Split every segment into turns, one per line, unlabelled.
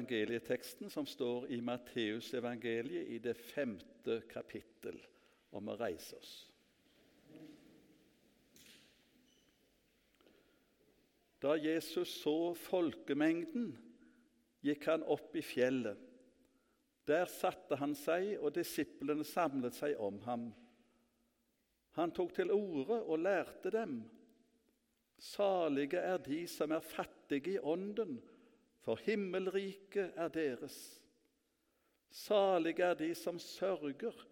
evangelieteksten som står i Matteusevangeliet i det femte kapittel, om å reise oss. Da Jesus så folkemengden, gikk han opp i fjellet. Der satte han seg, og disiplene samlet seg om ham. Han tok til orde og lærte dem. Salige er de som er fattige i ånden, for himmelriket er deres. Salige er de som sørger,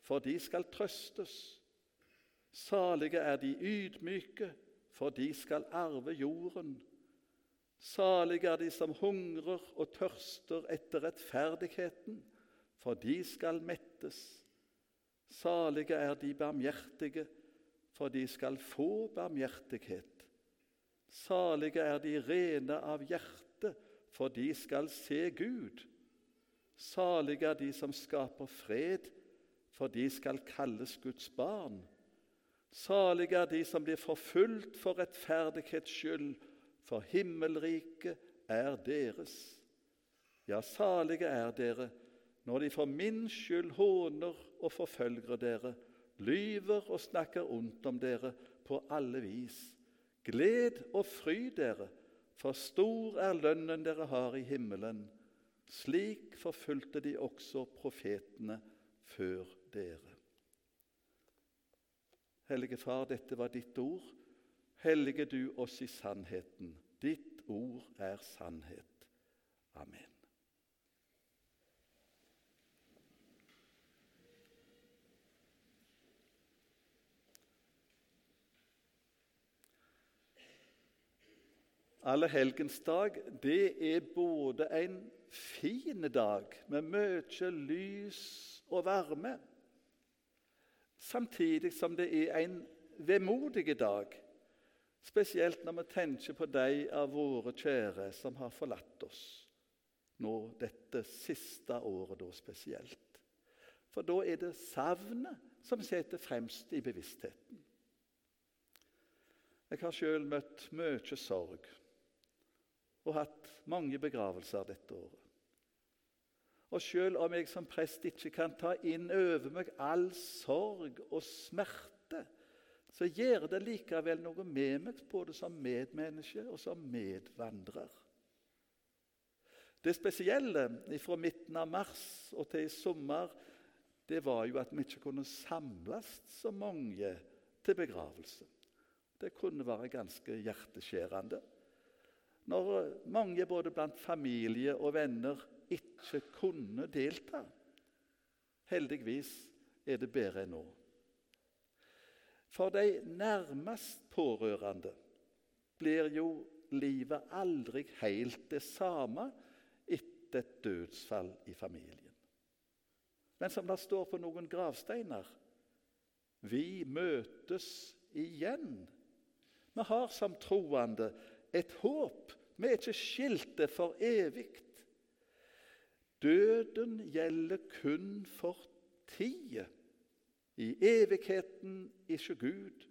for de skal trøstes. Salige er de ydmyke, for de skal arve jorden. Salige er de som hungrer og tørster etter rettferdigheten, for de skal mettes. Salige er de barmhjertige, for de skal få barmhjertighet. Salige er de rene av hjerte, for de skal se Gud. Salige er de som skaper fred, for de skal kalles Guds barn. Salige er de som blir forfulgt for rettferdighets skyld, for himmelriket er deres. Ja, salige er dere når de for min skyld håner og forfølger dere, lyver og snakker ondt om dere på alle vis. Gled og fry dere, for stor er lønnen dere har i himmelen. Slik forfulgte de også profetene før dere. Hellige Far, dette var ditt ord. Hellige du oss i sannheten. Ditt ord er sannhet. Amen. Allehelgensdag det er både en fin dag med mye lys og varme, samtidig som det er en vemodig dag, spesielt når vi tenker på de av våre kjære som har forlatt oss nå dette siste året da spesielt. For da er det savnet som sitter fremst i bevisstheten. Jeg har sjøl møtt mye sorg og hatt mange begravelser dette året. Og selv om jeg som prest ikke kan ta inn over meg all sorg og smerte, så gjør det likevel noe med meg både som medmenneske og som medvandrer. Det spesielle fra midten av mars og til i sommer det var jo at vi ikke kunne samles så mange til begravelse. Det kunne være ganske hjerteskjærende når mange både blant familie og venner ikke kunne delta. Heldigvis er det bedre enn nå. For de nærmest pårørende blir jo livet aldri helt det samme etter et dødsfall i familien. Men som det står på noen gravsteiner vi møtes igjen. Vi har som troende et håp. Vi er ikke skilte for evig. Døden gjelder kun for tida. I evigheten ikke Gud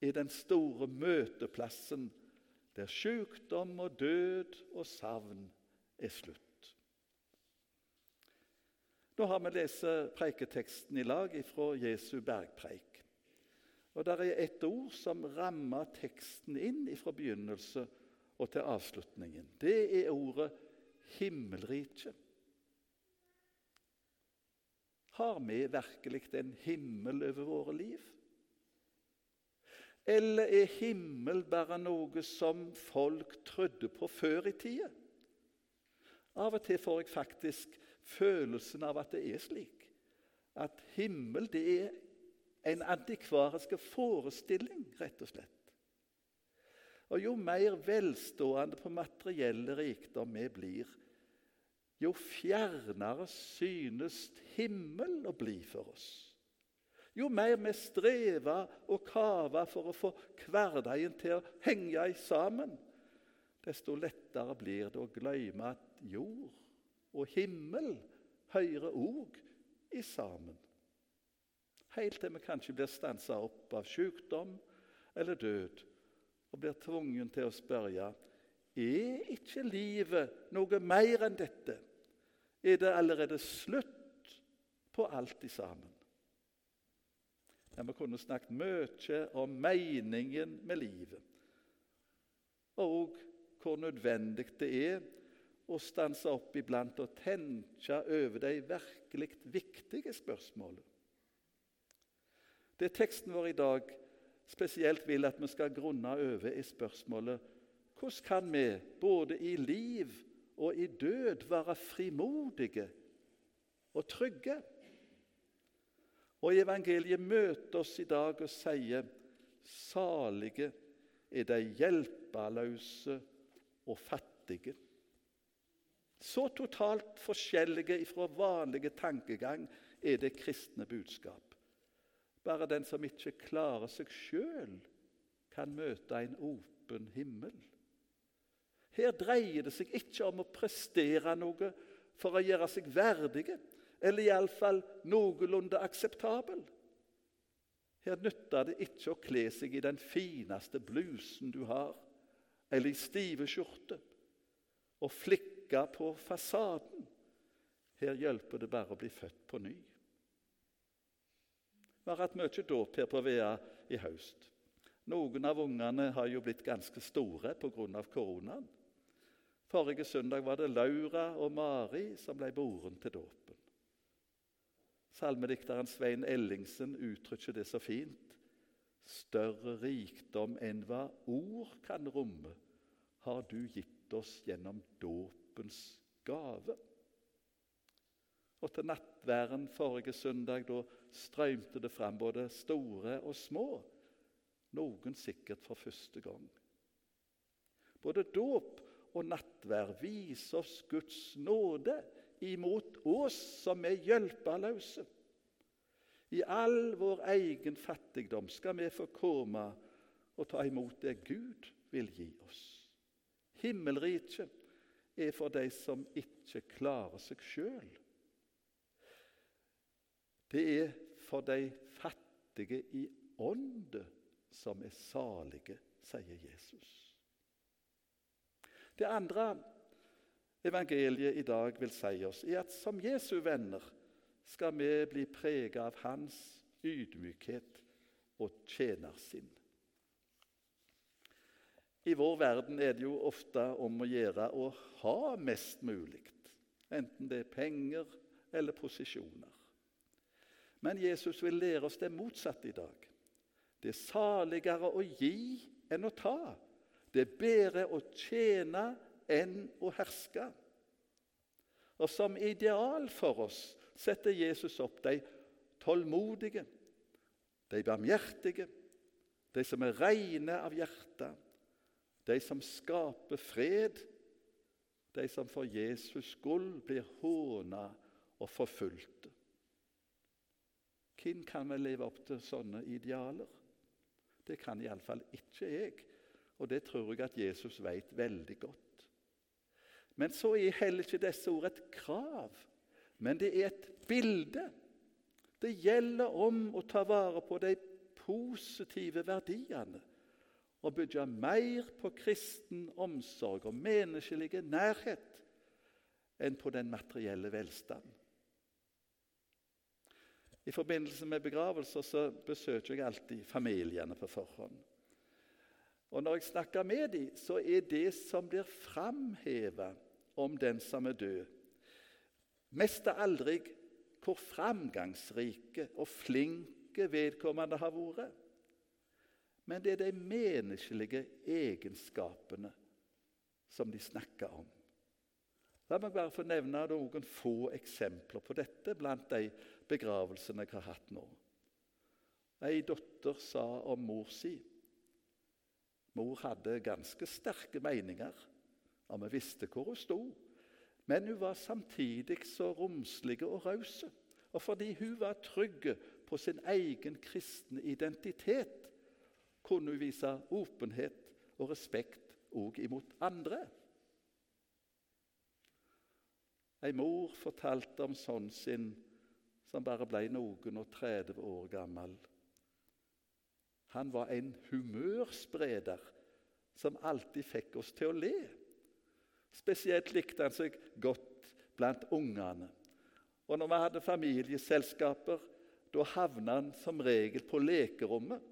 i den store møteplassen der sykdom og død og savn er slutt. Nå har vi lest preiketeksten i lag fra Jesu bergpreik. Og Der er et ord som rammer teksten inn fra begynnelse og til avslutningen. Det er ordet 'himmelrike'. Har vi virkelig en himmel over våre liv? Eller er himmel bare noe som folk trodde på før i tida? Av og til får jeg faktisk følelsen av at det er slik. At himmel det er en antikvarisk forestilling, rett og slett. Og Jo mer velstående på materielle rikdom vi blir, jo fjernere synes himmel å bli for oss. Jo mer vi strever og kaver for å få hverdagen til å henge sammen, desto lettere blir det å glemme at jord og himmel hører òg i sammen. Helt til vi kanskje blir stansa opp av sykdom eller død og blir tvungen til å spørre Er ikke livet noe mer enn dette? Er det allerede slutt på alt i sammen? Ja, Vi kunne snakket mye om meningen med livet, og hvor nødvendig det er å stanse opp iblant og tenke over de virkelig viktige spørsmålene. Det teksten vår i dag spesielt vil at vi skal grunne over, er spørsmålet hvordan kan vi både i liv og i død være frimodige og trygge? Og Evangeliet møter oss i dag og sier salige er de hjelpeløse og fattige. Så totalt forskjellige fra vanlige tankegang er det kristne budskap. Bare den som ikke klarer seg sjøl, kan møte en åpen himmel. Her dreier det seg ikke om å prestere noe for å gjøre seg verdige, eller iallfall noenlunde akseptabel. Her nytter det ikke å kle seg i den fineste blusen du har, eller i stive skjorte, og flikke på fasaden. Her hjelper det bare å bli født på ny. Vi har hatt mye dåp her på Vea i høst. Noen av ungene har jo blitt ganske store pga. koronaen. Forrige søndag var det Laura og Mari som ble boren til dåpen. Salmedikteren Svein Ellingsen uttrykker det så fint. Større rikdom enn hva ord kan romme, har du gitt oss gjennom dåpens gave. Og til nattværen forrige søndag da strømte det fram både store og små, noen sikkert for første gang. Både dåp og nattvær viser oss Guds nåde imot oss som er hjelpeløse. I all vår egen fattigdom skal vi få komme og ta imot det Gud vil gi oss. Himmelriket er for de som ikke klarer seg sjøl. Det er for de fattige i ånde som er salige, sier Jesus. Det andre evangeliet i dag vil si oss, er at som Jesu venner skal vi bli preget av hans ydmykhet og tjenersinn. I vår verden er det jo ofte om å gjøre å ha mest mulig, enten det er penger eller posisjoner. Men Jesus vil lære oss det motsatte i dag. Det er saligere å gi enn å ta. Det er bedre å tjene enn å herske. Og Som ideal for oss setter Jesus opp de tålmodige, de barmhjertige, de som er rene av hjerte, de som skaper fred, de som for Jesus skyld blir håna og forfulgte. Hvem kan vi leve opp til sånne idealer? Det kan iallfall ikke jeg. Og det tror jeg at Jesus vet veldig godt. Men så er heller ikke disse ord et krav, men det er et bilde. Det gjelder om å ta vare på de positive verdiene og bygge mer på kristen omsorg og menneskelig nærhet enn på den materielle velstand. I forbindelse med begravelser så besøker jeg alltid familiene på forhånd. Og Når jeg snakker med dem, så er det som blir framheva om den som er død, mest av aldri hvor framgangsrike og flinke vedkommende har vært. Men det er de menneskelige egenskapene som de snakker om. La meg bare få nevne noen få eksempler på dette blant de begravelsene jeg har hatt nå. Ei datter sa om mor si Mor hadde ganske sterke meninger, og vi visste hvor hun sto. Men hun var samtidig så romslig og raus. Og fordi hun var trygg på sin egen kristne identitet, kunne hun vise åpenhet og respekt òg imot andre. Ei mor fortalte om sønnen sin som bare ble noen og 30 år gammel. Han var en humørspreder som alltid fikk oss til å le Spesielt likte han seg godt blant ungene. Og når vi hadde familieselskaper, da havna han som regel på lekerommet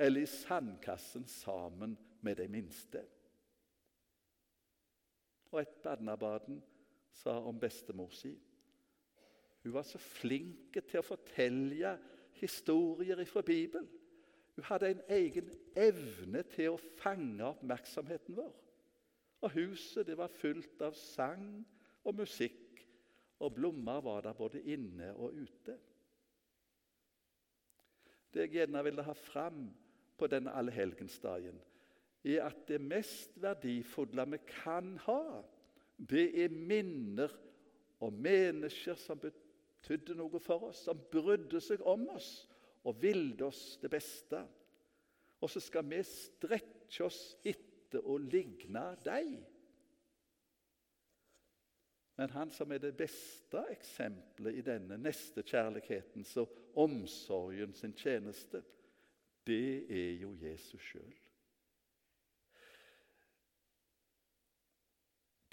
eller i sandkassen sammen med de minste. Og et Badnabaden sa om bestemor si Hun var så flink til å fortelle historier fra Bibelen. Hun hadde en egen evne til å fange oppmerksomheten vår. Og huset var fullt av sang og musikk, og blomster var der både inne og ute. Det jeg gjerne ville ha fram på denne allehelgensdagen, er at det mest verdifulle vi kan ha, det er minner om mennesker som betydde noe for oss, som brydde seg om oss og ville oss det beste. Og så skal vi strekke oss etter å ligne dem. Men han som er det beste eksempelet i denne nestekjærlighetens og omsorgen sin tjeneste, det er jo Jesus sjøl.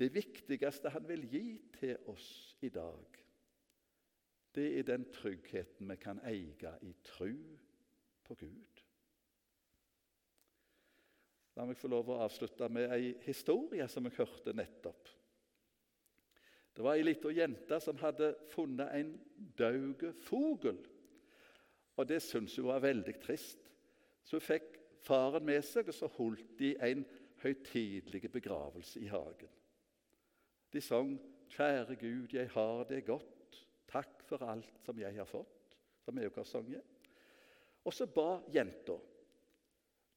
Det viktigste han vil gi til oss i dag, det er den tryggheten vi kan eie i tru på Gud. La meg få lov å avslutte med ei historie som jeg hørte nettopp. Det var ei lita jente som hadde funnet en død fugl. Og Det syntes hun var veldig trist. Så hun fikk faren med seg, og så holdt de en høytidelig begravelse i hagen. De sang 'Kjære Gud, jeg har det godt. Takk for alt som jeg har fått', som jeg har sunget. Og så ba jenta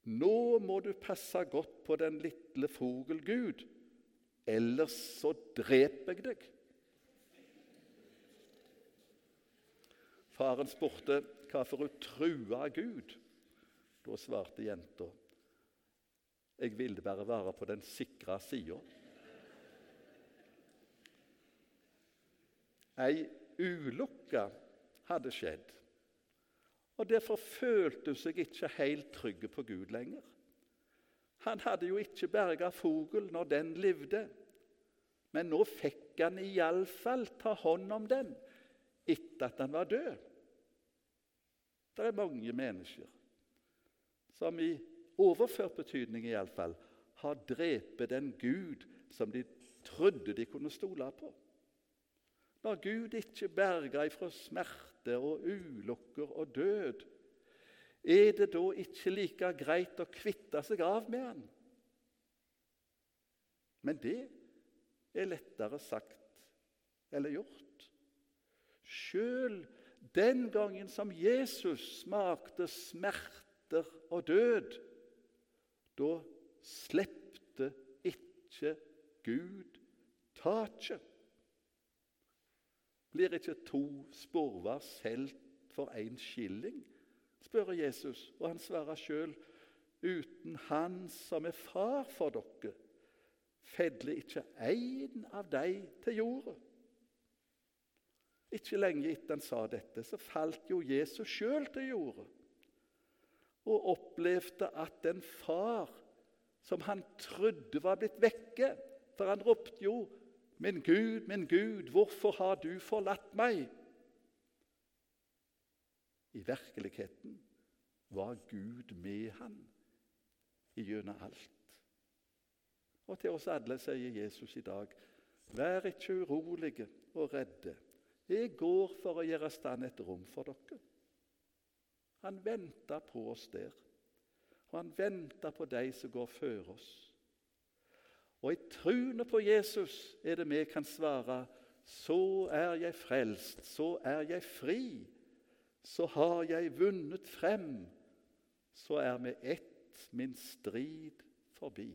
'Nå må du passe godt på den lille fogel Gud, ellers så dreper jeg deg'. Faren spurte hvorfor hun trua Gud. Da svarte jenta jeg ville bare være på den sikre sida. Ei ulykke hadde skjedd, og derfor følte hun seg ikke helt trygg på Gud lenger. Han hadde jo ikke berga fuglen når den levde, men nå fikk han iallfall ta hånd om den etter at han var død. Det er mange mennesker som i overført betydning iallfall har drept den Gud som de trodde de kunne stole på. Når Gud ikke berga ifra smerte og ulykker og død, er det da ikke like greit å kvitte seg av med han? Men det er lettere sagt eller gjort. Sjøl den gangen som Jesus smakte smerter og død, da slepte ikke Gud taket. Blir ikke to sporver solgt for én skilling? spør Jesus, og han svarer sjøl. Uten Han som er far for dere, fedler ikke én av dem til jorda. Ikke lenge etter han sa dette, så falt jo Jesus sjøl til jorda og opplevde at den far som han trodde var blitt vekke For han ropte jo 'Min Gud, min Gud, hvorfor har du forlatt meg?' I virkeligheten var Gud med ham gjennom alt. Og til oss alle sier Jesus i dag, vær ikke urolige og redde. Jeg går for å gjøre stand et rom for dere. Han venter på oss der. Og han venter på de som går før oss. Og i truende på Jesus er det vi kan svare så er jeg frelst, så er jeg fri, så har jeg vunnet frem, så er med ett min strid forbi,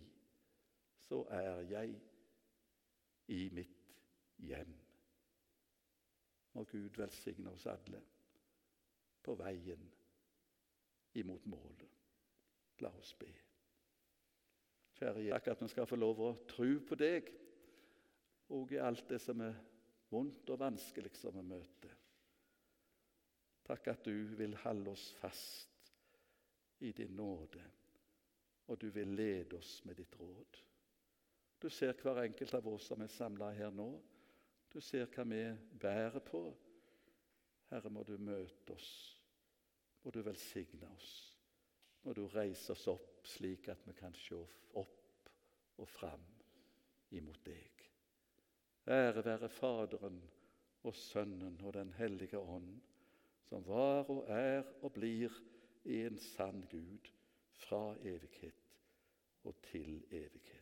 så er jeg i mitt hjem. Må Gud velsigne oss alle på veien imot målet. La oss be. Kjære takk at vi skal få lov å tro på deg og i alt det som er vondt og vanskelig som vi møter. Takk at du vil holde oss fast i din nåde, og du vil lede oss med ditt råd. Du ser hver enkelt av oss som er samla her nå. Du ser hva vi bærer på. Herre, må du møte oss. Må du velsigne oss. Må du reiser oss opp slik at vi kan se opp og fram imot deg. Ære være Faderen og Sønnen og Den hellige ånd, som var og er og blir en sann Gud fra evighet og til evighet.